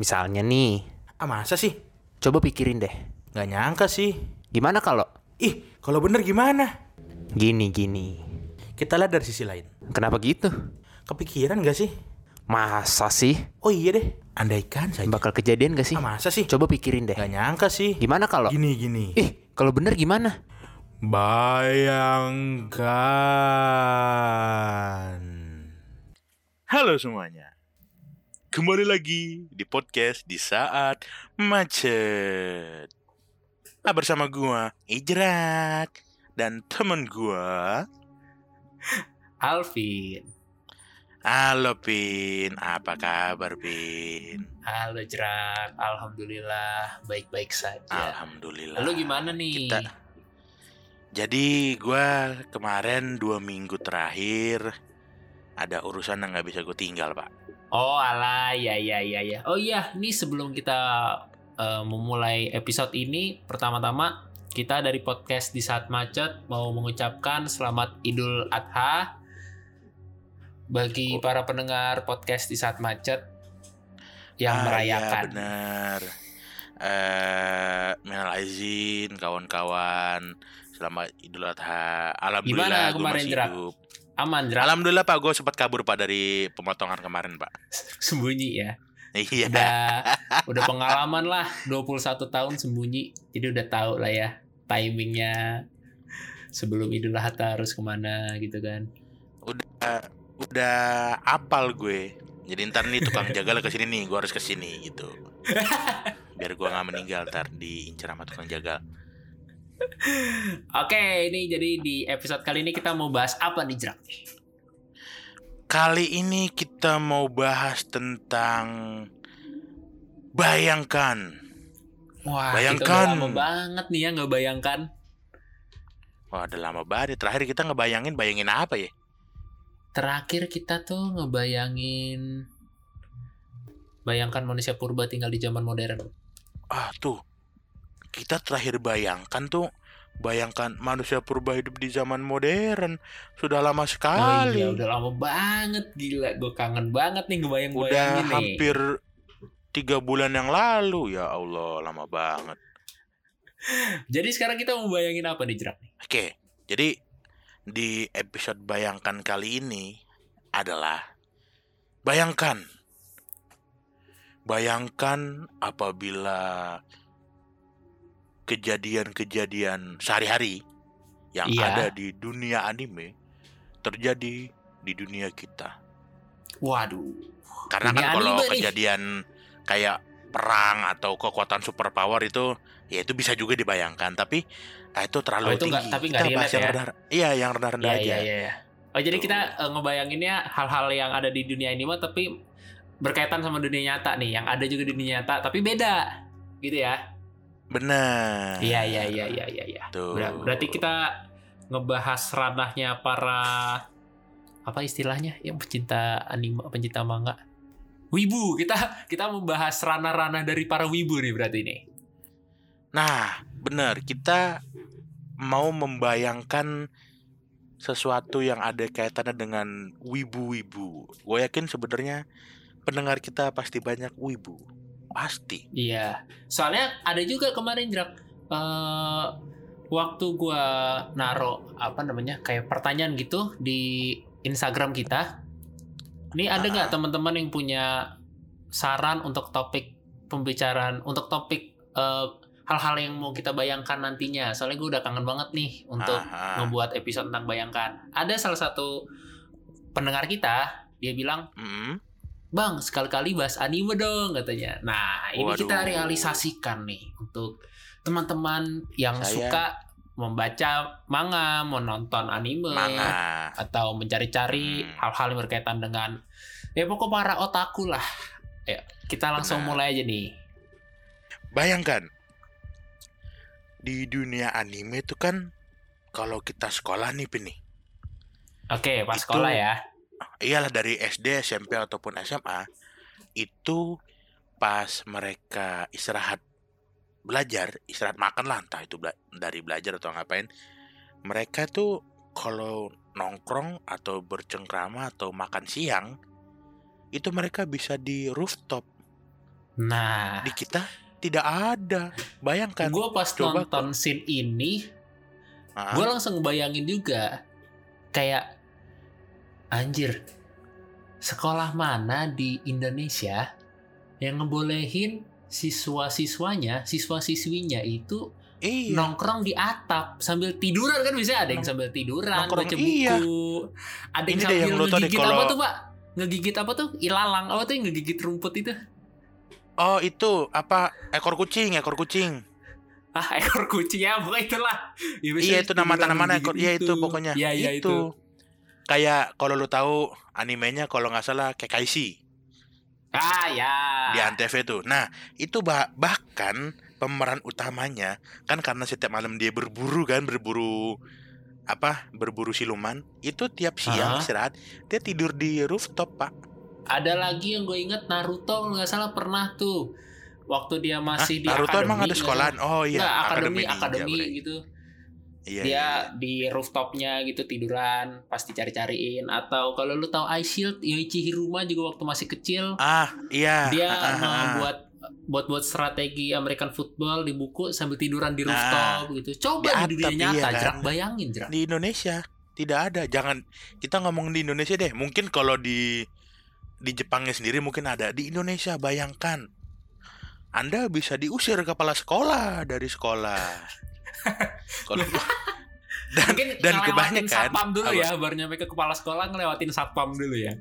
Misalnya nih, Ah masa sih? coba pikirin deh. Nggak nyangka sih. Gimana kalau Ih, kalau bener gimana? gini-gini? Kita lihat dari sisi lain. Kenapa gitu? Kepikiran gak sih? Masa sih? Oh iya deh, andaikan saja. Bakal kejadian gak sih? Ah masa sih? Coba pikirin deh. Nggak nyangka sih. Gimana kalau Gini gini. Ih, kalau bener gimana? Bayangkan. Halo semuanya. Kembali lagi di podcast di saat macet. Nah, bersama gua Ijrat dan temen gua Alvin. Halo Pin, apa kabar Pin? Halo Jerak, Alhamdulillah baik-baik saja. Alhamdulillah. Lalu gimana nih? Kita- Jadi gua kemarin dua minggu terakhir ada urusan yang nggak bisa gue tinggal pak. Oh alah, ya ya ya ya. Oh iya, nih sebelum kita eh, memulai episode ini, pertama-tama kita dari podcast di saat macet mau mengucapkan selamat Idul Adha bagi Oh. para pendengar podcast di saat macet yang Ah, merayakan. Iya benar. Eh, minal aizin kawan-kawan. Selamat Idul Adha. Alhamdulillah Gimana kemarin, hidup. Aman, Jerak, Alhamdulillah Pak, gue sempat kabur Pak dari pemotongan kemarin Pak. sembunyi ya. Iya. udah udah pengalaman lah 21 tahun sembunyi jadi udah tahu lah ya timingnya sebelum Idul Adha harus ke mana gitu kan Udah udah apal gue. Jadi ntar nih tukang jagal ke sini nih, gue harus ke sini gitu. Biar gue nggak meninggal ntar diincar sama tukang jagal. Oke ini jadi di episode kali ini kita mau bahas apa nih Jrak Kali ini kita mau bahas tentang bayangkan. wah Bayangkan. udah lama banget nih ya nggak bayangkan Wah, udah lama banget. Terakhir kita ngebayangin bayangin apa ya? terakhir kita tuh ngebayangin bayangkan manusia purba tinggal di zaman modern Ah, tuh. Kita terakhir bayangkan tuh bayangkan manusia purba hidup di zaman modern. Sudah lama oh sekali. iya udah lama banget gila gue kangen banget nih ngebayang Udah nih hampir tiga bulan yang lalu ya Allah lama banget. Jadi sekarang kita mau bayangin apa nih Jerak? Oke, jadi di episode bayangkan kali ini adalah bayangkan, bayangkan apabila kejadian-kejadian sehari-hari yang Iya. ada di dunia anime terjadi di dunia kita. Waduh. Karena Dunia kan kalau nih. kejadian kayak perang atau kekuatan superpower itu ya itu bisa juga dibayangkan tapi ah, itu terlalu Oh, itu tinggi. nggak- tapi Kita nggak bahas yang ya? rendah. Iya, yang rendah-rendah Iya aja. iya iya. iya. Oh jadi Tuh. kita eh, ngebayanginnya hal-hal yang ada di dunia anime tapi berkaitan sama dunia nyata nih, yang ada juga di dunia nyata tapi beda, gitu ya? Benar. Iya iya iya iya iya. Tuh. Ber- Berarti kita ngebahas ranahnya para apa istilahnya yang pecinta anime, pencinta manga. Wibu, kita kita membahas ranah-ranah dari para wibu nih berarti ini. Nah, benar. Kita mau membayangkan sesuatu yang ada kaitannya dengan wibu-wibu. Gue yakin sebenarnya pendengar kita pasti banyak wibu. Pasti. Iya, soalnya ada juga kemarin Drak eh waktu gua naro apa namanya kayak pertanyaan gitu di Instagram kita. Ini ada nggak Ah. teman-teman yang punya saran untuk topik pembicaraan untuk topik eh, hal-hal yang mau kita bayangkan nantinya? Soalnya gue udah kangen banget nih untuk Aha. ngebuat episode tentang bayangkan. Ada salah satu pendengar kita dia bilang Mm. Bang, sekali-kali bahas anime dong katanya. Nah, ini Waduh. kita realisasikan nih untuk teman-teman yang Saya- suka membaca manga, menonton anime, Manga. atau mencari-cari Hmm. hal-hal yang berkaitan dengan ya pokok para otaku lah. Ya, kita langsung Benar. mulai aja nih. Bayangkan di dunia anime itu kan kalau kita sekolah nih Pin nih. Oke, pas Itu- sekolah ya. Iyalah dari SD, SMP ataupun SMA itu pas mereka istirahat belajar, istirahat makan lah entah itu bela- dari belajar atau ngapain. Mereka tuh kalau nongkrong atau bercengkrama atau makan siang itu mereka bisa di rooftop Nah, Di kita tidak ada. Bayangkan. gue pas coba nonton scene ini, gue langsung bayangin juga kayak anjir sekolah mana di Indonesia yang ngebolehin siswa-siswanya, siswa-siswinya itu iya. nongkrong di atap sambil tiduran kan bisa ada yang sambil tiduran nongkrong, baca buku, iya. ada yang Ini sambil yang ngegigit kalau- apa tuh pak? Ngegigit apa tuh? Ilalang apa tuh yang ngegigit rumput itu? Oh itu apa ekor kucing, ekor kucing. Ah ekor kucing ya, pokoknya itulah. Ya, Iya itu nama tanaman ekor. Iya itu pokoknya. Iya iya itu. itu. Kayak kalau lu tahu animenya kalau nggak salah Kekaishi Ah ya. di Antv tuh. Nah itu bah- bahkan pemeran utamanya kan karena setiap malam dia berburu kan berburu apa berburu siluman itu tiap siang Ah. istirahat dia tidur di rooftop pak Ada lagi yang gue inget Naruto nggak salah pernah tuh waktu dia Hah, masih di Naruto akademi, emang ada sekolahan oh iya Nggak, akademi akademi bre. gitu. Iya, dia iya. di rooftopnya gitu tiduran pasti cari-cariin atau kalau lu tahu Ice Shield Yoichi Hiruma juga waktu masih kecil ah iya. dia Ah, ah, ah, ah. buat buat buat strategi American football di buku sambil tiduran di Nah, rooftop gitu. Coba di di, dunia atap, nyata iya kan? jerak bayangin jerak. Di Indonesia tidak ada. Jangan kita ngomong di Indonesia deh. Mungkin kalau di di Jepangnya sendiri mungkin ada. Di Indonesia bayangkan. Anda bisa diusir kepala sekolah dari sekolah kalau dan mungkin dan kebanyakan satpam dulu apa? ya baru nyampe ke kepala sekolah ngelewatin satpam dulu ya.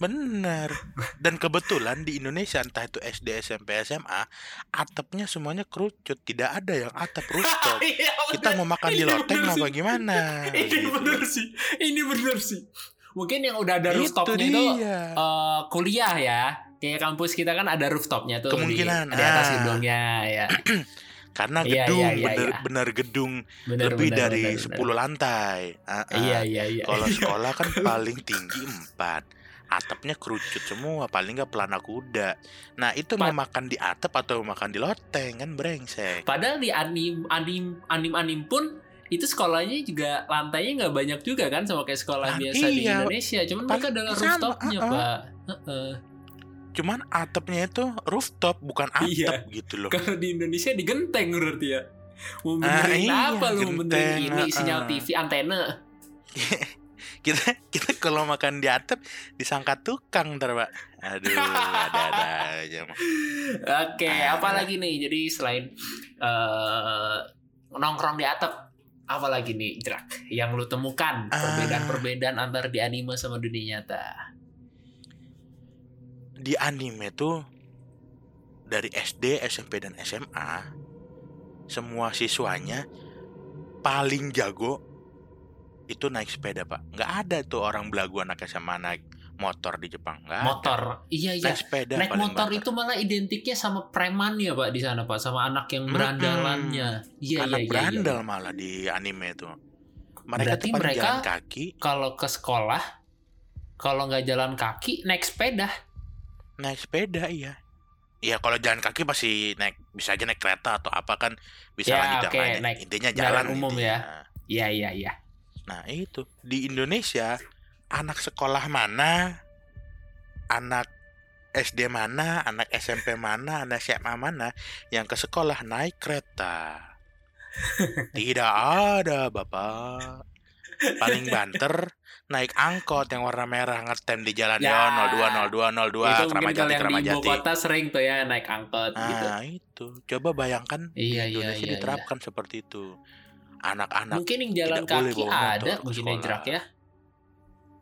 Bener. Dan kebetulan di Indonesia entah itu SD SMP SMA atapnya semuanya kerucut. Tidak ada yang atap rooftop Iya, kita mau makan di loteng apa sih. gimana ini gitu. bener sih. Ini bener sih. Mungkin yang udah ada itu rooftopnya itu dia. eh, kuliah ya. Kayak kampus kita kan ada rooftopnya tuh Kemungkinan, di, di atas ah. gedungnya ya karena Iya, gedung iya, iya, bener iya. bener gedung bener, lebih bener, dari bener, 10 bener. lantai Ah, ah. iya iya iya kalau sekolah kan paling tinggi 4 atapnya kerucut semua paling nggak pelana kuda nah itu mau Pa- makan di atap atau mau makan di loteng kan brengsek padahal di anim anim anim anim pun itu sekolahnya juga lantainya nggak banyak juga kan sama kayak sekolah Nah, biasa di iya. Indonesia cuman mereka adalah rooftopnya ah, ah. pak Heeh. Cuman atapnya itu rooftop bukan atap Iya. gitu loh kalau di Indonesia digenteng berarti ya mau Ah, benerin iya, apa lu mau benerin ini sinyal. TV antena kita kita kalau makan di atap disangka tukang ntar pak aduh ada ada aja. Oke, Ah. apa lagi nih? Jadi selain eh nongkrong di atap, apa lagi nih, Jerak? Yang lu temukan Ah. perbedaan-perbedaan antara di anime sama dunia nyata. Di anime tuh dari SD, SMP dan SMA semua siswanya paling jago itu naik sepeda pak nggak ada tuh orang belagu anak SMA naik motor di Jepang nggak ada. Motor. Iya, iya. naik sepeda Naik motor itu malah identiknya sama preman ya, Pak, di sana, Pak, sama anak yang berandalannya. Iya, anak iya, iya, berandal iya. malah di anime tuh mereka Berarti mereka- jalan kaki Kalau ke sekolah, kalau nggak jalan kaki, naik sepeda. Naik sepeda iya Iya kalau jalan kaki pasti naik bisa aja naik kereta atau apa kan bisa Ya, lanjut yang lain. naik Intinya jalan jalan umum intinya. Iya, iya, iya. Nah itu di Indonesia anak sekolah mana, anak SD mana, anak SMP mana, anak SMA mana yang ke sekolah naik kereta? Tidak ada bapak. Paling banter naik angkot yang warna merah ngetem di jalan Ya. ya. 02 02 02 itu kalau yang di ibu Kramajati. kota sering tuh ya naik angkot gitu. Nah itu coba bayangkan Iya, di iya, Indonesia iya, diterapkan seperti itu. Anak-anak Mungkin yang jalan tidak boleh kaki motor ada, mungkin jerak ya.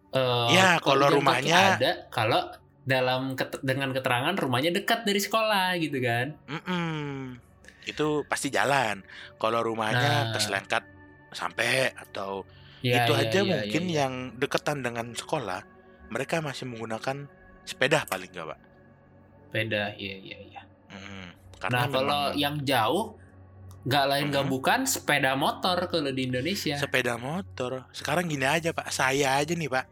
Eh, Ya, kalau rumahnya- ada, kalau dalam ket- dengan keterangan rumahnya dekat dari sekolah gitu kan. Mm-mm. Itu pasti jalan. Kalau rumahnya Nah. keselengkat sampai atau Ya, itu ya, aja ya, mungkin ya, ya. yang deketan dengan sekolah, mereka masih menggunakan sepeda paling gak, Pak. beda, iya iya iya. Mm. Nah, Karena kalau memang yang jauh nggak lain nggak Mhm. bukan sepeda motor kalau di Indonesia. sepeda motor. Sekarang gini aja, Pak. Saya aja nih, Pak.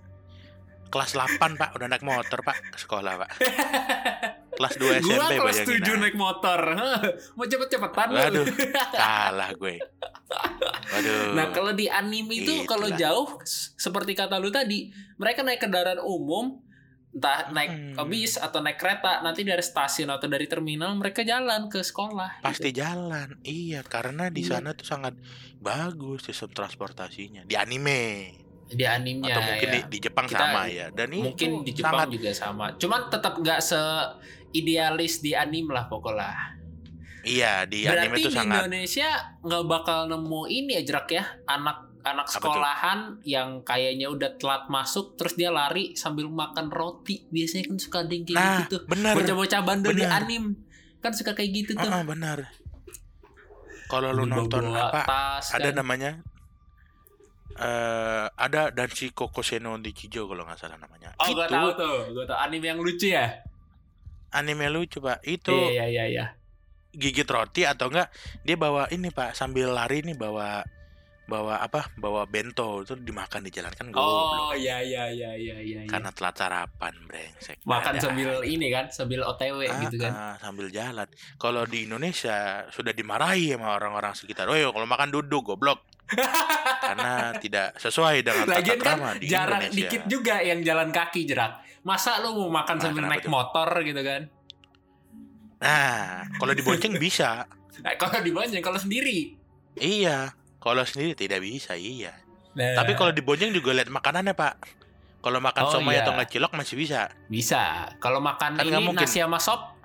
Kelas 8, Pak, udah naik motor, Pak, ke sekolah, Pak. Kelas 2 SMP Gua kelas bayangin. 7 ah. naik motor. Mau cepet-cepetan lu. Waduh, kalah gue. Waduh. Nah kalau di anime itu kalau jauh seperti kata lu tadi, mereka naik kendaraan umum entah naik Hmm. bis atau naik kereta nanti dari stasiun atau dari terminal mereka jalan ke sekolah Pasti gitu. jalan. Iya, karena di Iya. sana tuh sangat bagus sistem transportasinya. Di anime di animnya atau mungkin ya. di, di Jepang Kita- sama ya. Dan mungkin itu di Jepang sangat juga sama cuman tetap nggak se idealis di anime lah pokoknya. Iya di anime berarti itu di sangat Indonesia nggak bakal nemu ini ya jerak ya? Anak anak sekolahan yang kayaknya udah telat masuk terus dia lari sambil makan roti. Biasanya kan suka yang kayak Nah, gitu tuh. benar. bocah-bocah bandel di anime. Kan suka kayak gitu tuh. Heeh, benar. Kalau lu nonton apa? tas, ada kan. namanya? Eh ada Danshi Kokoseno di Chijo kalau nggak salah namanya. oh gue itu tahu tuh gue tahu. Anime yang lucu ya anime lucu pak. Itu iya iya iya gigit roti atau enggak dia bawa ini pak sambil lari nih bawa bawa apa bawa bento. Itu dimakan di jalan kan oh goblok iya iya iya iya iya iya. karena telat sarapan brengsek. Makan Ada. sambil ini kan sambil OTW Ah, gitu kan. ah, sambil jalan. Kalau di Indonesia sudah dimarahi sama orang-orang sekitar oh kalau makan duduk goblok karena tidak sesuai dengan tata Lagian kan krama di jarak Indonesia dikit juga yang jalan kaki jerak. Masa lu mau makan Nah, sambil naik tuh? motor gitu kan? nah kalau dibonceng bisa Nah, kalau dibonceng kalau sendiri. iya kalau sendiri tidak bisa iya Nah, tapi kalau dibonceng juga lihat makanannya pak kalau makan Oh, somai iya. atau nggak cilok masih bisa bisa. Kalau makan Kan ini mungkin. nasi sama sop,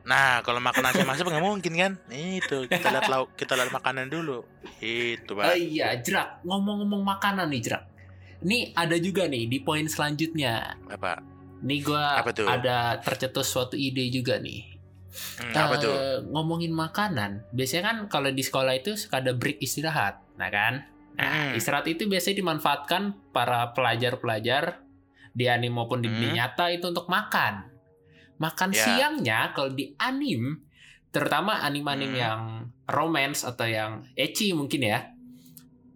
Nah, kalau makan nasi masuk nggak mungkin kan? Itu kita lihat lauk, kita lihat makanan dulu. Itu oh pak. iya, jerak. Ngomong-ngomong makanan nih, jerak. Ini ada juga nih di poin selanjutnya. Apa? Nih gua Apa tuh? ada tercetus suatu ide juga nih. Hmm, apa Eh, tuh? Ngomongin makanan, biasanya kan kalau di sekolah itu suka ada break istirahat, nah kan? Nah, Hmm. istirahat itu biasanya dimanfaatkan para pelajar-pelajar di anime maupun di Hmm. nyata itu untuk makan. Makan Ya. siangnya kalau di anime, terutama anime-anime Hmm. yang romance atau yang ecchi mungkin ya,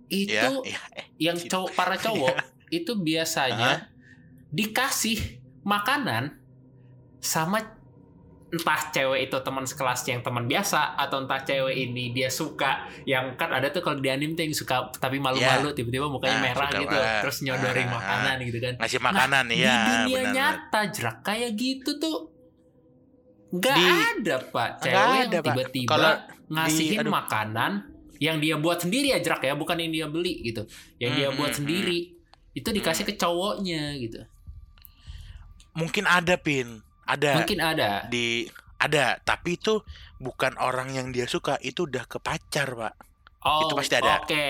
itu Ya, ya, eh, yang gitu. cowok para cowok itu biasanya dikasih makanan sama entah cewek itu teman sekelas yang teman biasa atau entah cewek ini dia suka yang kan ada tuh kalau di anime tuh yang suka tapi malu-malu tiba-tiba mukanya Ah, merah suka gitu banget. terus nyodorin Ah, ah, makanan gitu kan ngasih makanan di ya. dunia benar. nyata jerak kayak gitu tuh nggak Di- ada pak. Cewek yang ada, Pak. tiba-tiba Kalau ngasihin aduh. makanan yang dia buat sendiri ya jerak ya. Bukan yang dia beli gitu. Yang dia Hmm, buat hmm, sendiri. itu dikasih ke cowoknya gitu. Mungkin ada pin, ada. Mungkin ada. Di ada, tapi itu bukan orang yang dia suka, itu udah ke pacar pak. oh itu pasti ada. oke.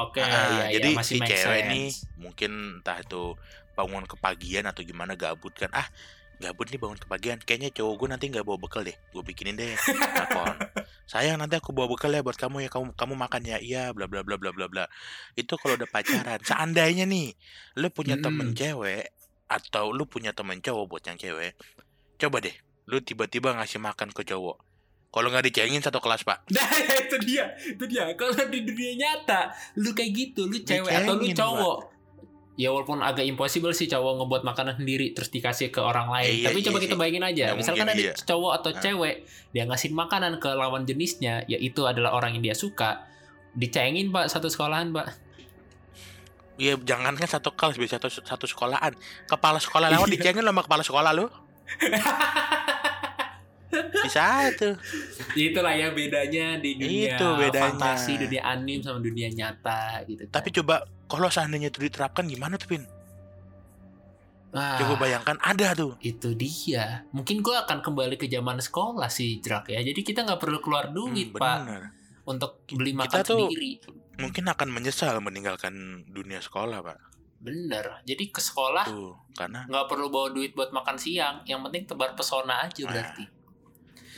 Oke Ah, iya, jadi iya, masih si cewek sense. nih mungkin entah itu bangun kepagian atau gimana gabut kan. Ah gabut nih bangun kepagian. Kayaknya cowok gue nanti nggak bawa bekal deh. Gue bikinin deh telepon sayang nanti aku bawa bekal ya buat kamu ya. Kamu kamu makan ya. Iya bla bla bla bla bla bla. Itu kalau udah pacaran seandainya nih lu punya Mm-mm. temen cewek atau lu punya temen cowok buat yang cewek coba deh lu tiba-tiba ngasih makan ke cowok. Kalau nggak dicengin satu kelas pak. Nah itu dia, itu dia. Kalau di dunia nyata, lu kayak gitu, lu cewek atau lu cowok. Ya walaupun agak impossible sih cowok ngebuat makanan sendiri terus dikasih ke orang lain. Iya, Tapi iya coba sih. kita bayangin aja, Ya, misalkan ada iya. cowok atau Nah. cewek dia ngasih makanan ke lawan jenisnya, yaitu adalah orang yang dia suka. Dicengin pak satu sekolahan pak. Iya, jangan kan satu kelas bisa satu satu sekolahan. Kepala sekolah lewat Iya. dicengin sama kepala sekolah lu. Bisa tuh. Itulah ya bedanya di dunia Itu bedanya. fantasi, dunia anime sama dunia nyata gitu. kan. Tapi coba kalau seandainya itu diterapkan gimana tuh, Pin? Wah, Coba bayangkan ada tuh. itu dia. Mungkin gua akan kembali ke zaman sekolah sih, Drak ya. Jadi kita nggak perlu keluar duit, Hmm, Pak, untuk beli Kita makan tuh- sendiri. Mungkin akan menyesal meninggalkan dunia sekolah, Pak. Bener. Jadi ke sekolah Tuh, karena nggak perlu bawa duit buat makan siang. Yang penting tebar pesona aja Ah, berarti.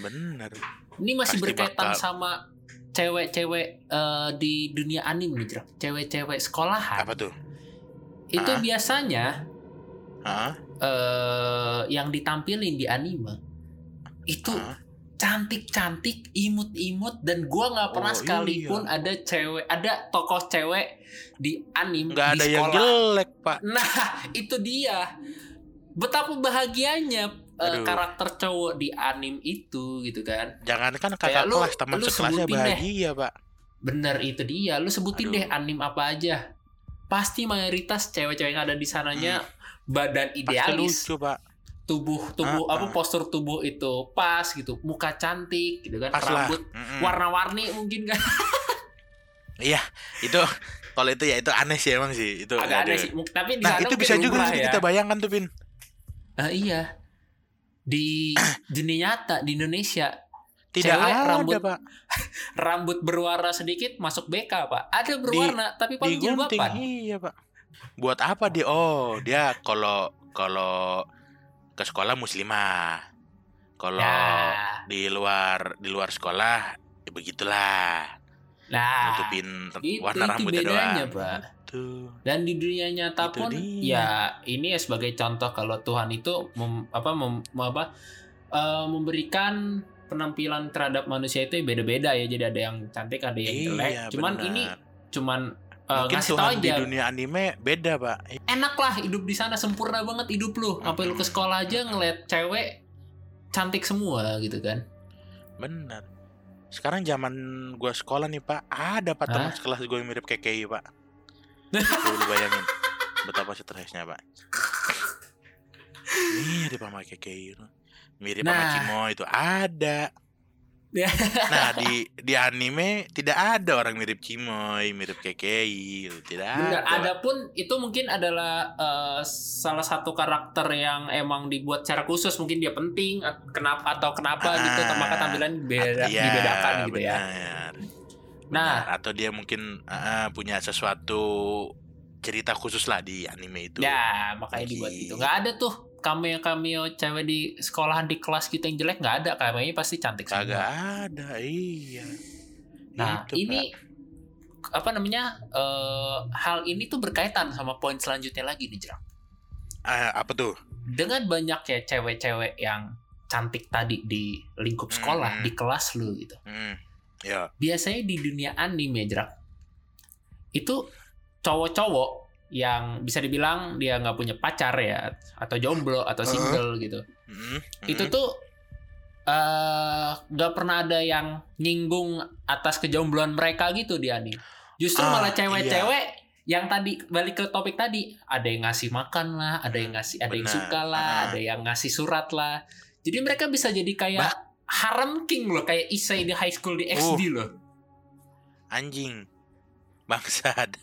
bener. Ini masih pasti berkaitan bakal- sama cewek-cewek eh, di dunia anime nih, Drak. Cewek-cewek sekolahan. Apa tuh? Itu Ah. biasanya Hah? eh yang ditampilin di anime itu Hah? cantik-cantik, imut-imut dan gua nggak pernah Oh, sekalipun ada cewek, ada tokoh cewek di anime Nggak di ada yang sekolah. jelek, Pak. Nah, itu dia. Betapa bahagianya Aduh. karakter cowok di anime itu gitu kan. Jangankan Kayak kakak lu- kelas, teman sekelasnya sebutin deh. bahagia, Pak. Bener itu dia. Lu sebutin Aduh. deh anime apa aja. pasti mayoritas cewek-cewek yang ada di sananya badan Pasti idealis lucu pak. tubuh tubuh Ah, apa ah. postur tubuh itu pas gitu muka cantik gitu kan Pas rambut warna-warni mungkin kan Iya itu kalau itu ya itu aneh sih emang sih itu. agak aneh sih tapi di Nah itu bisa juga ya. kita bayangkan tuh pin. Ah, iya di dunia nyata di Indonesia Tidak Cewek ada rambut pak. rambut berwarna sedikit masuk BK pak ada berwarna tapi paling jilbaban iya pak. Buat apa dia? Oh dia kalau kalau ke sekolah muslimah. Kalau nah di luar di luar sekolah ya begitulah. nah Nutupin warna rambutnya doang. pak Tuh. dan di dunia nyata Itu pun dia. ya ini ya sebagai contoh kalau Tuhan itu mem- apa mem- apa eh, memberikan penampilan terhadap manusia itu beda-beda ya jadi ada yang cantik ada yang jelek Iya, cuman benar. ini cuman eh, Mungkin ngasih tahu Tuhan di aja dunia anime beda pak. enak lah hidup di sana sempurna banget hidup lu sampai lu ke sekolah aja ngeliat cewek cantik semua gitu kan Bener. Sekarang zaman gua sekolah nih pak, ada pak teman sekelas gue yang mirip KKI pak. Lu bayangin betapa stresnya pak. Mirip sama itu. Mirip sama Nah. Cimo itu ada. Ya. Nah di di anime tidak ada orang mirip Cimoy, mirip KKI, tidak Benar, ada. ada pun itu mungkin adalah eh, salah satu karakter yang emang dibuat secara khusus mungkin dia penting at- kenapa atau kenapa gitu Ah, maka tampilan beda Iya, dibedakan gitu ya. Benar. Nah. Benar. atau dia mungkin ah, punya sesuatu cerita khusus lah di anime itu. Ya, makanya dibuat Gitu. Nggak ada tuh cameo-cameo cewek di sekolahan di kelas gitu yang jelek nggak ada. Kayaknya pasti cantik Kagak semua. ada, iya. Nah, Itu, ini apa namanya? eh, hal ini tuh berkaitan sama poin selanjutnya lagi nih, Jrang. Pak. Ah, apa tuh? Dengan banyaknya cewek-cewek yang cantik tadi di lingkup sekolah, Hmm. di kelas lu gitu. Hmm, ya. biasanya di dunia anime Jrak itu cowok-cowok yang bisa dibilang dia nggak punya pacar ya atau jomblo atau single gitu Hmm, itu hmm. tuh eh, nggak pernah ada yang nyinggung atas kejombloan mereka gitu di anime justru Ah, malah cewek-cewek yang tadi balik ke topik tadi ada yang ngasih makan lah ada yang ngasih ada yang Benar. suka lah Ah. ada yang ngasih surat lah jadi mereka bisa jadi kayak harem king loh kayak Isai di high school di XD loh anjing. Bangsat.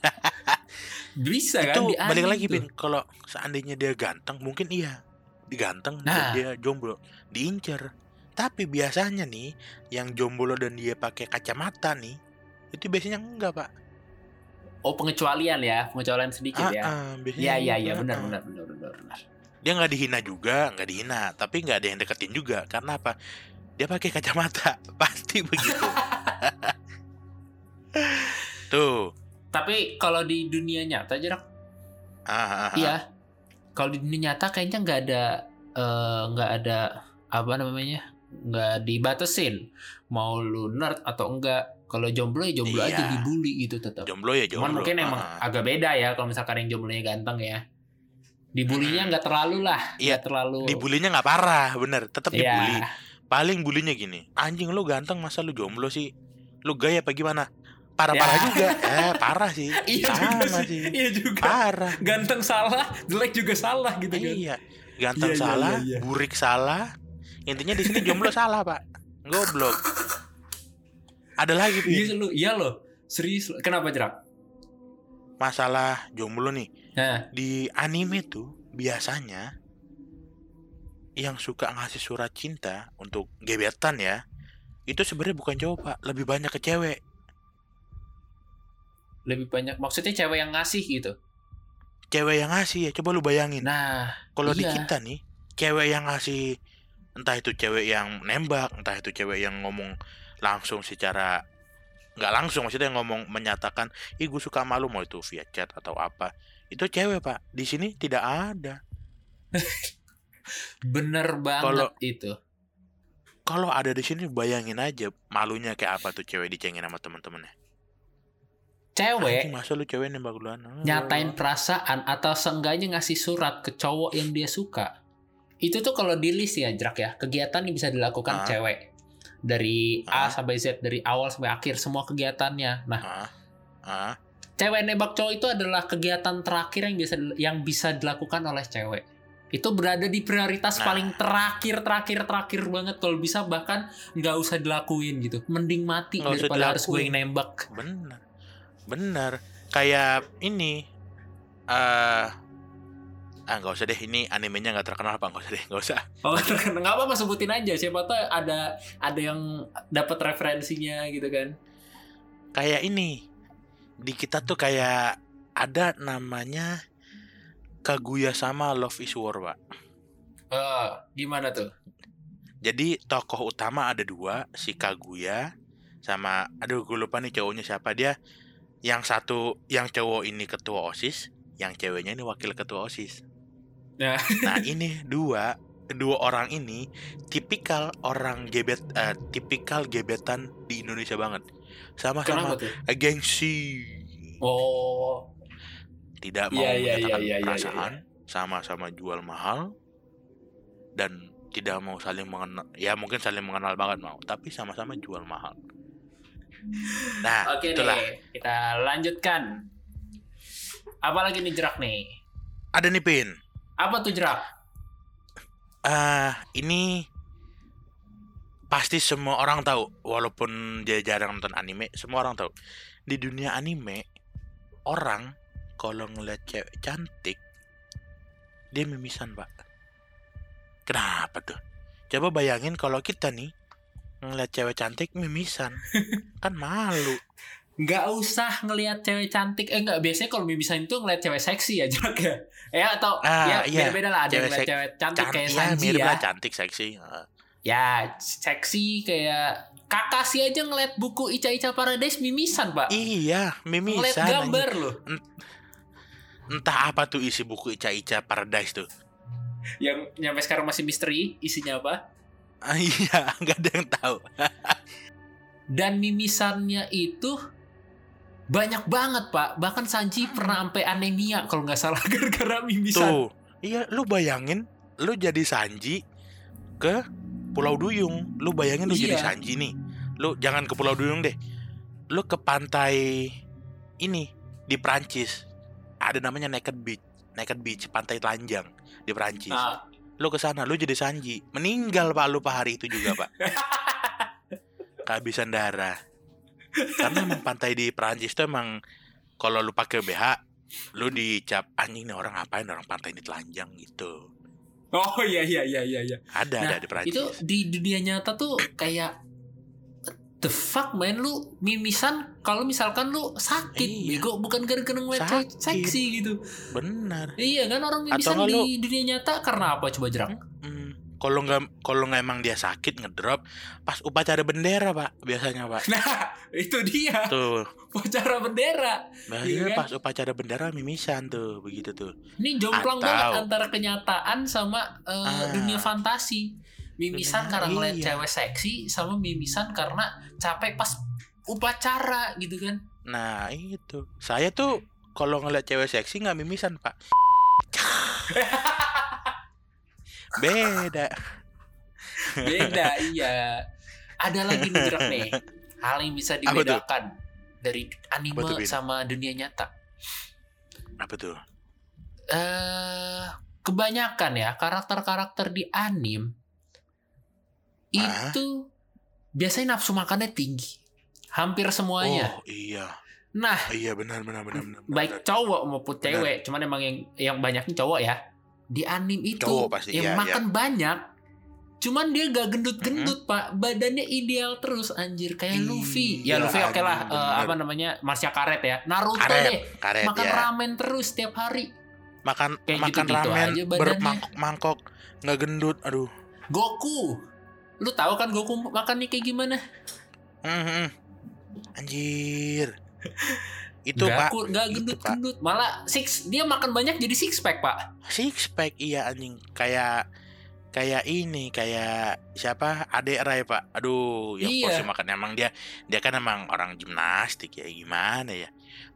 bisa kan itu balik lagi tuh. Pin, kalau seandainya dia ganteng, mungkin iya. Diganteng Nah. dia jomblo, diincer. Tapi biasanya nih yang jomblo dan dia pakai kacamata nih, itu biasanya enggak, Pak. oh pengecualian ya pengecualian sedikit ya Ah, biasanya Iya iya iya ah, benar benar benar benar benar. Dia nggak dihina juga, nggak dihina, tapi nggak ada yang deketin juga. Karena apa? Dia pakai kacamata, pasti begitu. Tuh, Tapi kalau di dunia nyata jarak ah, ah, ah. iya. Kalau di dunia nyata kayaknya nggak ada eh, nggak ada apa namanya nggak dibatasin mau lu nerd atau enggak. Kalau jomblo ya jomblo Iya. aja dibully gitu tetap. jomblo ya jomblo. Cuman mungkin emang ah, agak beda ya kalau misalkan yang jomblonya ganteng ya. Dibulinya nggak terlalu lah, Hmm. Iya, nggak terlalu. Dibulinya nggak parah, bener. Tetap Iya. dibully. Paling bulinya gini, anjing lu ganteng masa lu jomblo sih? Lu gaya apa gimana? Parah-parah Ya. juga. Eh, parah sih. Iya juga Sama sih. sih. Iya juga. Parah. Ganteng salah, jelek juga salah gitu kan. Iya. Ganteng Iya, iya, salah, iya, iya. burik salah. Intinya di sini jomblo salah, Pak. Goblok. Ada lagi. Iya lu, iya loh. Serius. lu. Kenapa jerak? Masalah jomblo nih. Nah, Di anime tuh biasanya yang suka ngasih surat cinta untuk gebetan ya, itu sebenarnya bukan cowok, Pak. Lebih banyak ke cewek. lebih banyak maksudnya cewek yang ngasih gitu. cewek yang ngasih ya coba lu bayangin Nah, kalau di iya. kita nih cewek yang ngasih entah itu cewek yang nembak entah itu cewek yang ngomong langsung secara nggak langsung maksudnya ngomong menyatakan ih gue suka malu mau itu via chat atau apa itu cewek pak di sini tidak ada bener banget Kalau- itu. kalau ada di sini bayangin aja malunya kayak apa tuh cewek dicengin sama temen-temennya Cewek Anjing, masa lu cewek nembak duluan Ah. nyatain perasaan atau seenggaknya ngasih surat ke cowok yang dia suka. Itu tuh kalau di list ya, Jrak ya. Kegiatan yang bisa dilakukan Ah. cewek. Dari A sampai Z, dari awal sampai akhir semua kegiatannya. Nah, ah ah cewek nembak cowok itu adalah kegiatan terakhir yang bisa yang bisa dilakukan oleh cewek. Itu berada di prioritas Nah. paling terakhir terakhir terakhir banget kalau bisa bahkan nggak usah dilakuin gitu. Mending mati usah daripada harus gue nembak. bener bener kayak ini eh ah nggak usah deh ini animenya nggak terkenal apa nggak usah deh nggak usah Oh, nggak apa-apa sebutin aja. Siapa tahu ada ada yang dapat referensinya gitu kan. kayak ini di kita tuh kayak ada namanya Kaguya sama Love is War pak. Eh, gimana tuh? jadi tokoh utama ada dua si Kaguya sama aduh gue lupa nih cowoknya siapa. Dia yang satu yang cowok ini ketua osis yang ceweknya ini wakil ketua osis. Nah. nah ini dua dua orang ini tipikal orang gebet eh, tipikal gebetan di Indonesia banget. Sama-sama gengsi. Oh, tidak mau Iya, iya, menyatakan iya, iya, iya, perasaan sama-sama jual mahal dan tidak mau saling mengenal ya mungkin saling mengenal banget mau tapi sama-sama jual mahal nah Oke itulah nih, kita lanjutkan. Apalagi nih jerak nih? ada nih pin Apa tuh jerak? ah ini pasti semua orang tahu walaupun dia jarang nonton anime semua orang tahu di dunia anime orang kalau ngeliat cewek cantik dia mimisan pak kenapa tuh coba bayangin kalau kita nih ngeliat cewek cantik mimisan kan malu Nggak usah ngelihat cewek cantik. Eh nggak biasanya kalau mimisan itu ngelihat cewek seksi ya jerak ya. Ya atau Ah, ya iya. beda-beda lah. Ada Cewek ngeliat cewek cantik cantik kayak ya Sanji mirip ya. lah cantik seksi Ah. Ya seksi kayak Kakashi aja ngeliat buku Ica Ica Paradise mimisan pak. iya Ngeliat mimisan anjing. gambar loh. Entah apa tuh isi buku Ica Ica Paradise tuh Yang nyampe sekarang masih misteri isinya apa. Ah, iya, nggak ada yang tahu. Dan mimisannya itu banyak banget pak. Bahkan Sanji pernah sampai anemia kalau nggak salah gara-gara mimisan. Tuh, iya, lu bayangin, lu jadi Sanji ke Pulau Duyung. Lu bayangin lu jadi Iya. Sanji nih. Lu jangan ke Pulau Duyung deh. Lu ke pantai ini di Prancis. Ada namanya Naked Beach. Naked Beach, pantai telanjang di Prancis. Nah, Lu ke sana, lu jadi Sanji. Meninggal Pak lu pak hari itu juga, Pak. Kehabisan darah. Karena emang pantai di Prancis tuh emang kalau lu pakai BH, lu dicap anjing nih orang ngapain orang pantai ini telanjang gitu. Oh iya iya iya iya iya. Ada Nah, ada di Prancis. Itu di dunia nyata tuh kayak "What the fuck man lu mimisan kalau misalkan lu sakit Iya. bego bukan gara-gara ngeliat seksi gitu. Bener. Iya kan orang Atau mimisan nggak di lu- dunia nyata karena apa coba jerak? Hmm, kalau nggak kalau nggak emang dia sakit ngedrop pas upacara bendera pak biasanya pak. Nah, itu dia Tuh, upacara bendera. biasanya Iya kan? pas upacara bendera mimisan tuh begitu tuh. Ini jomplang Atau- banget antara kenyataan sama eh, Ah. dunia fantasi. Mimisan Bener, karena ngeliat iya. cewek seksi sama mimisan karena capek pas upacara gitu kan. Nah itu saya tuh kalau ngeliat cewek seksi nggak mimisan pak. Beda. Beda iya. Ada lagi nih Jerak nih. Hal yang bisa dibedakan dari anime tuh, sama dunia nyata. Apa tuh? Eh kebanyakan ya karakter-karakter di anime Itu biasanya nafsu makannya tinggi. Hampir semuanya. Oh iya, Nah, iya benar benar benar benar. baik cowok maupun Benar. cewek, cuman emang yang yang banyaknya cowok ya. Di anime itu Cowok pasti, yang iya, makan banyak. Cuman dia gak gendut-gendut, Pak. Badannya ideal terus anjir kayak Iya, Luffy. Ya Luffy oke lah anjing, eh, bener. apa namanya? Marsha Karet ya. Naruto Karet, deh. karet makan ya. ramen terus setiap hari. Makan Kayak makan gitu-gitu ramen aja badannya. bermangkok-mangkok nggak gendut. Aduh. Goku. Lu tahu kan Goku makannya kayak gimana? Hmm, hmm. Anjir. Itu Pak. Goku nggak Itu, gendut-gendut. Malah six dia makan banyak jadi six pack, Pak. Six pack iya anjing. Kayak kayak ini kayak siapa adek Ray pak aduh yang Iya. porsi makan emang dia dia kan emang orang gimnastik ya gimana ya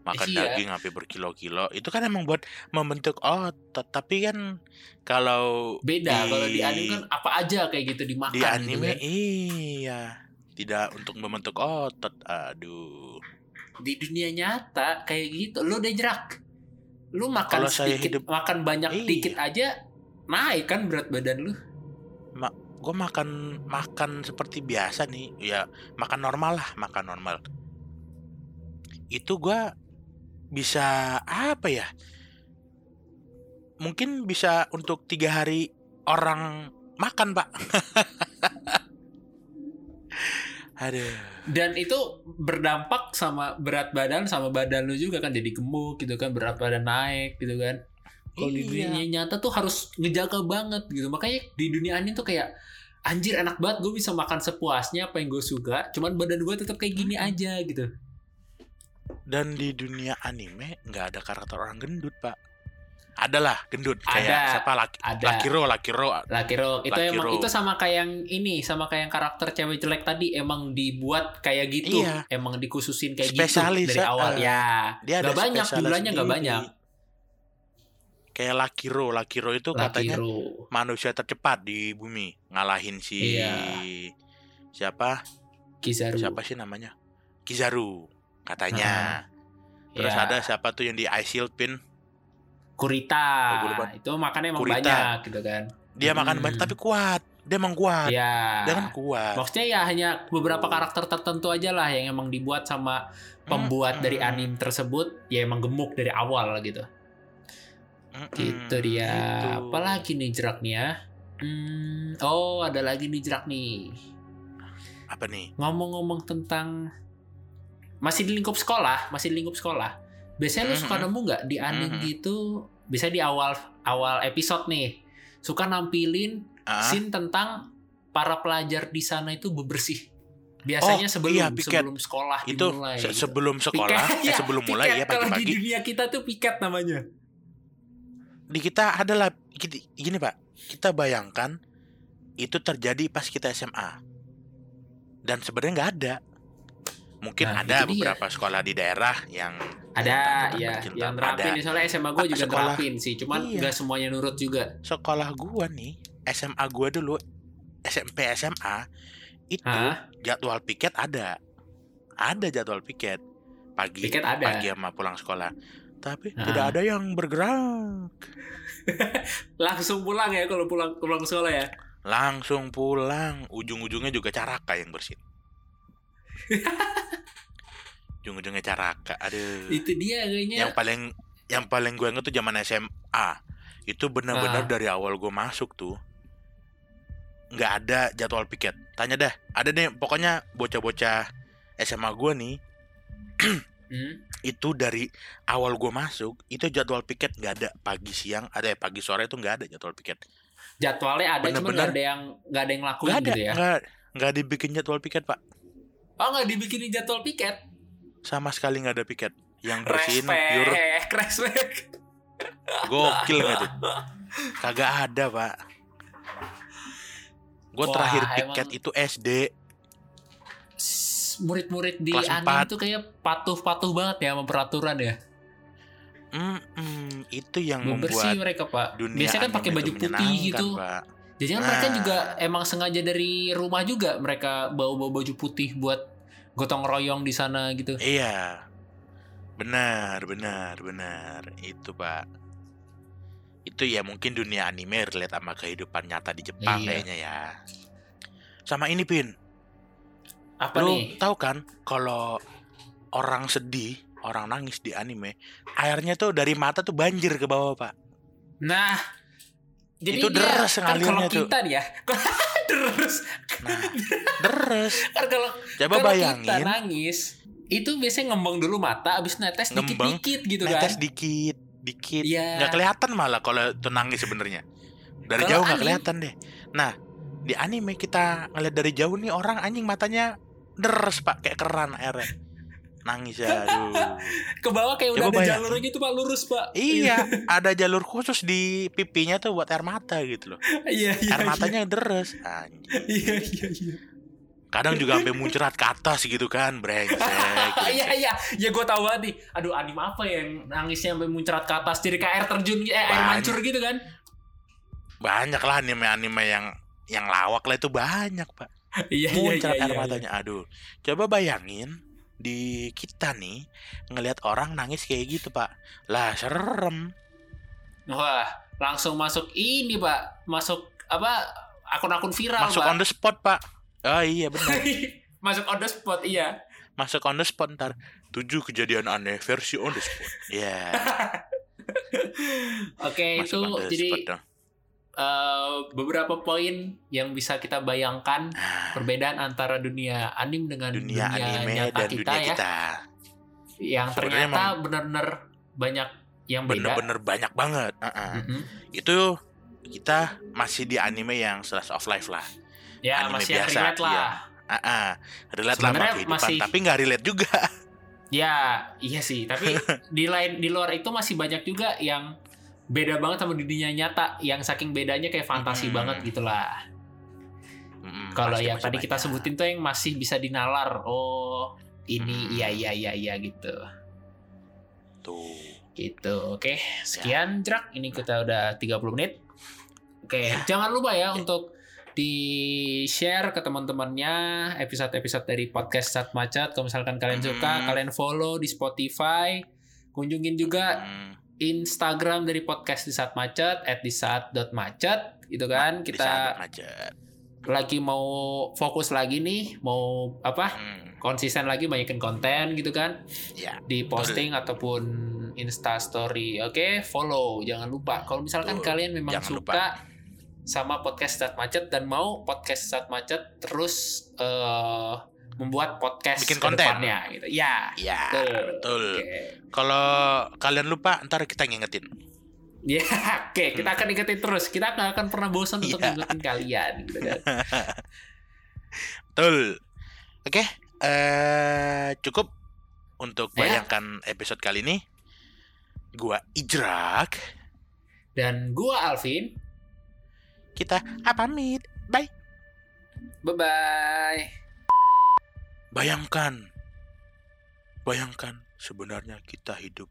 makan Iya. daging sampai berkilo-kilo itu kan emang buat membentuk otot tapi kan kalau Beda kalau di anime kan apa aja kayak gitu dimakan. di gitu anime kan. iya tidak untuk membentuk otot aduh di dunia nyata kayak gitu lu udah jerak lu makan Kalau saya sedikit hidup- makan banyak Iya. dikit aja naik kan berat badan lu gue makan makan seperti biasa nih ya makan normal lah makan normal itu gua bisa apa ya? Mungkin bisa untuk tiga hari orang makan pak. Aduh. Dan itu berdampak sama berat badan sama badan lu juga kan jadi gemuk gitu kan berat badan naik gitu kan. Kalau di Iya. dunia nyata tuh harus ngejaga banget gitu. Makanya di dunia anime tuh kayak anjir enak banget gue bisa makan sepuasnya apa yang gue suka cuman badan gue tetap kayak gini aja gitu dan di dunia anime nggak ada karakter orang gendut pak. Adalah gendut kayak Ada, siapa? Laki ada. Lakiro Lakiro. Lakiro. Itu Lucky emang itu sama kayak yang ini sama kayak yang karakter cewek jelek tadi emang dibuat kayak gitu. Iya. emang dikhususin kayak Spesialis, gitu dari ya. awal. Eh, ya. Dia ada Nggak banyak, jumlahnya nggak banyak. kayak Lakiro. Lakiro itu katanya Lakiro. manusia tercepat di bumi. Ngalahin si Iya. siapa? Kizaru. Siapa sih namanya? Kizaru katanya. Terus Ya. ada siapa tuh yang di Ice Shield Pin? Kurita. Oh, itu makannya emang Kurita. banyak gitu kan. Dia makan Hmm. banyak tapi kuat. Dia emang kuat. Ya dia kan kuat. Maksudnya ya hanya beberapa karakter tertentu aja lah yang emang dibuat sama pembuat Mm-mm. dari anime tersebut ya emang gemuk dari awal gitu. Mm-mm, gitu dia. gitu. apalagi nih jerak nih ya? Hmm, oh ada lagi nih jerak nih. Apa nih? Ngomong-ngomong tentang masih di lingkup sekolah masih di lingkup sekolah. Biasanya lu suka Mhm. nemu nggak di anime Mhm. gitu? Bisa di awal awal episode nih. Suka nampilin Ah, scene tentang para pelajar di sana itu bebersih. Biasanya Oh, sebelum iya, piket. sebelum sekolah itu dimulai se- gitu. sebelum sekolah Piket, eh, ya, sebelum mulai ya kalau di pagi-pagi. dunia kita tuh piket namanya. Di kita adalah gini, gini pak. Kita bayangkan itu terjadi pas kita SMA dan sebenarnya nggak ada mungkin Nah, ada itu dia. beberapa sekolah di daerah yang ada ya yang nerapin Ada. misalnya SMA gue juga sekolah. nerapin sih cuman Iya. nggak semuanya nurut juga sekolah gua nih SMA gua dulu SMP SMA itu Hah? jadwal piket ada ada jadwal piket pagi Piket ada. pagi sama pulang sekolah tapi Ah. tidak ada yang bergerak langsung pulang ya kalau pulang pulang sekolah ya langsung pulang ujung-ujungnya juga caraka yang bersin ujung-ujungnya caraka aduh. Itu dia kayaknya. Yang paling yang paling gue inget tuh zaman SMA itu benar-benar Ah. dari awal gue masuk tuh. Nggak ada jadwal piket. Tanya dah ada deh pokoknya bocah-bocah SMA gue nih. Hmm? itu dari awal gue masuk itu jadwal piket nggak ada. Pagi siang ada ya pagi sore itu nggak ada jadwal piket. Jadwalnya ada cuma Bener-bener. nggak ada yang nggak ada yang ngelakuin nggak ada gitu ya? nggak nggak dibikin jadwal piket pak. Oh nggak dibikinin jadwal piket sama sekali nggak ada piket. Yang bersihin pure. respect. Gokil nggak tuh? Kagak ada pak. Gue terakhir emang- piket itu SD murid-murid di Kelas empat. itu kayak patuh-patuh banget ya sama peraturan ya. Mm-mm, itu yang bersih membuat mereka pak. dunia biasanya kan pakai baju putih gitu. Pak. jadi kan mereka Nah. juga emang sengaja dari rumah juga mereka bawa-bawa baju putih buat gotong royong di sana gitu Iya. Benar, benar, benar. Itu, Pak. Itu ya mungkin dunia anime relate sama kehidupan nyata di Jepang Iya. kayaknya ya. Sama ini, Pin. apa Lu nih tahu kan kalau orang sedih, orang nangis di anime, airnya tuh dari mata tuh banjir ke bawah, Pak. Nah, jadi Itu deres kan kalau tuh. kita nih ya, deres. Nah, deres. Kan kalau Coba kalau kita bayangin, nangis, itu biasanya ngembang dulu mata, abis netes Ngembang, dikit-dikit gitu netes kan. dikit, dikit. Iya. nggak kelihatan malah kalau itu nangis sebenarnya dari Kalau jauh nggak kelihatan deh nah di anime kita ngeliat dari jauh nih orang anjing matanya deres pak kayak keran airnya nangis ya aduh Ke bawah kayak udah Coba ada bayangin. jalurnya gitu pak, lurus pak. iya ada jalur khusus di pipinya tuh buat air mata gitu loh Iya iya. air iya. matanya deres anjing Iya iya iya. kadang juga sampai muncrat ke atas gitu kan brengsek Iya iya, ya gue tahu banget nih. Aduh anime apa yang nangisnya sampai muncrat ke atas jadi kayak air terjun, eh, air Banyak. mancur gitu kan? banyak lah anime-anime yang yang lawak lah itu banyak pak Iya iya iya. muncrat air iya, matanya aduh coba bayangin di kita nih ngelihat orang nangis kayak gitu pak lah serem Wah, langsung masuk ini, Pak. Masuk apa? Akun-akun viral, masuk Pak. on the spot pak oh iya benar masuk on the spot, iya. masuk on the spot ntar tujuh kejadian aneh versi on the spot ya Oke, masuk itu jadi spot dong. Eh, beberapa poin yang bisa kita bayangkan Nah, perbedaan antara dunia anim dengan dunia, dunia, anime nyata dan kita dunia ya. kita Yang Sebenarnya ternyata benar-benar banyak yang beda. bener-bener banyak banget Uh-uh. Mm-mm. itu kita masih di anime yang slice of life lah Ya, Anime masih biasa, relate lah. iya. Ah, relate lah sama Sebenarnya kehidupan, masih- tapi nggak relate juga. Ya, iya sih. Tapi di lain di luar itu masih banyak juga yang beda banget sama dunia nyata. Yang saking bedanya kayak fantasi Hmm. banget gitulah. Mm, Kalau yang tadi kita sebutin tuh yang masih bisa dinalar. Oh, ini Hmm. iya iya iya iya gitu. tuh. Gitu. Oke, Ya. sekian Jrak. Ini kita udah 30 menit. Oke, jangan lupa ya untuk di-share ke teman-temannya episode-episode dari podcast Sat Macet. Kalau misalkan kalian suka, Hmm. kalian follow di Spotify. Kunjungin juga Hmm, Instagram dari podcast di saat macet at di saat dot macet gitu kan di kita macet. lagi mau fokus lagi nih mau apa Hmm, konsisten lagi banyakin konten gitu kan ya. di posting ataupun insta story oke follow jangan lupa kalau misalkan Betul. kalian memang Jangan suka lupa. sama podcast saat macet dan mau podcast saat macet terus eh, membuat podcast Bikin konten. depannya gitu ya Ya, Betul. betul. oke Kalau kalian lupa, ntar kita ngingetin. Ya, oke, kita akan ingetin terus. Kita nggak akan pernah bosan untuk Iya. ingetin kalian, gitu kan. Betul. Oke, eh cukup untuk Ya. bayangkan episode kali ini. Gua Ijrak. Dan gua Alvin, Kita ah, pamit. Bye. bye bye. Bayangkan. Bayangkan sebenarnya kita hidup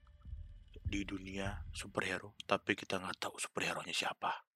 di dunia superhero, tapi kita nggak tahu superhero-nya siapa.